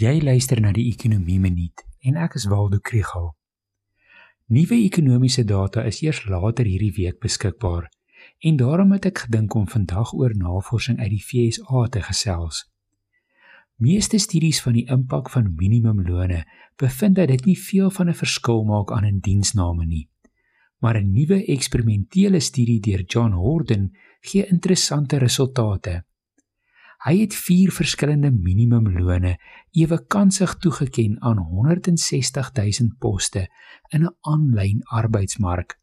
Jy luister na die Ekonomie Minuut en ek is Waldo Krügel. Nuwe ekonomiese data is eers later hierdie week beskikbaar en daarom het ek gedink om vandag oor navorsing uit die FSA te gesels. Meeste studies van die impak van minimumlone bevind dat dit nie veel van 'n verskil maak aan 'n diensname nie. Maar 'n nuwe eksperimentele studie deur John Horden gee interessante resultate. Hy het vier verskillende minimumlone ewe kansig toegeken aan 160 000 poste in 'n aanlyn arbeidsmark.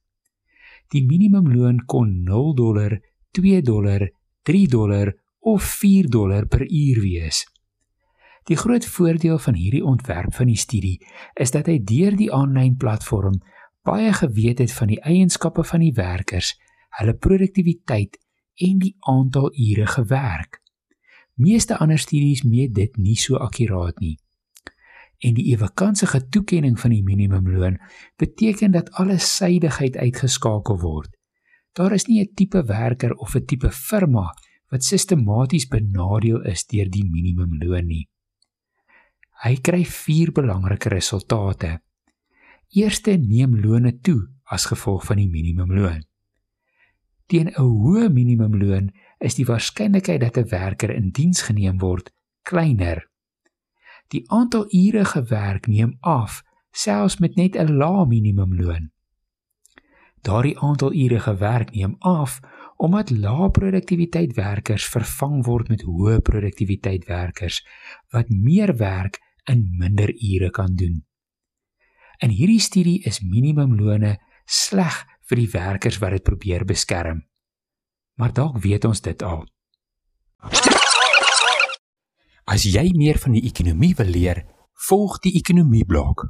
Die minimumloon kon 0 dollar, 2 dollar, 3 dollar of 4 dollar per uur wees. Die groot voordeel van hierdie ontwerp van die studie is dat hy deur die aanlyn platform baie geweet het van die eienskappe van die werkers, hulle produktiwiteit en die aantal ure gewerk. Meeste ander studies meet dit nie so akkuraat nie. En die ewekansige toekenning van die minimumloon beteken dat alle suiwigheid uitgeskakel word. Daar is nie 'n tipe werker of 'n tipe firma wat sistematies benadeel is deur die minimumloon nie. Hy kry vier belangrike resultate. Eerste neem lone toe as gevolg van die minimumloon. Teen 'n hoë minimumloon is die waarskynlikheid dat 'n werker in diens geneem word kleiner. Die aantal ure gewerk neem af selfs met net 'n lae minimumloon. Daardie aantal ure gewerk neem af omdat lae produktiwiteit werkers vervang word met hoë produktiwiteit werkers wat meer werk in minder ure kan doen. In hierdie studie is minimumlone sleg vir die werkers wat dit probeer beskerm maar dalk weet ons dit al. As jy meer van die ekonomie wil leer, volg die ekonomie blok.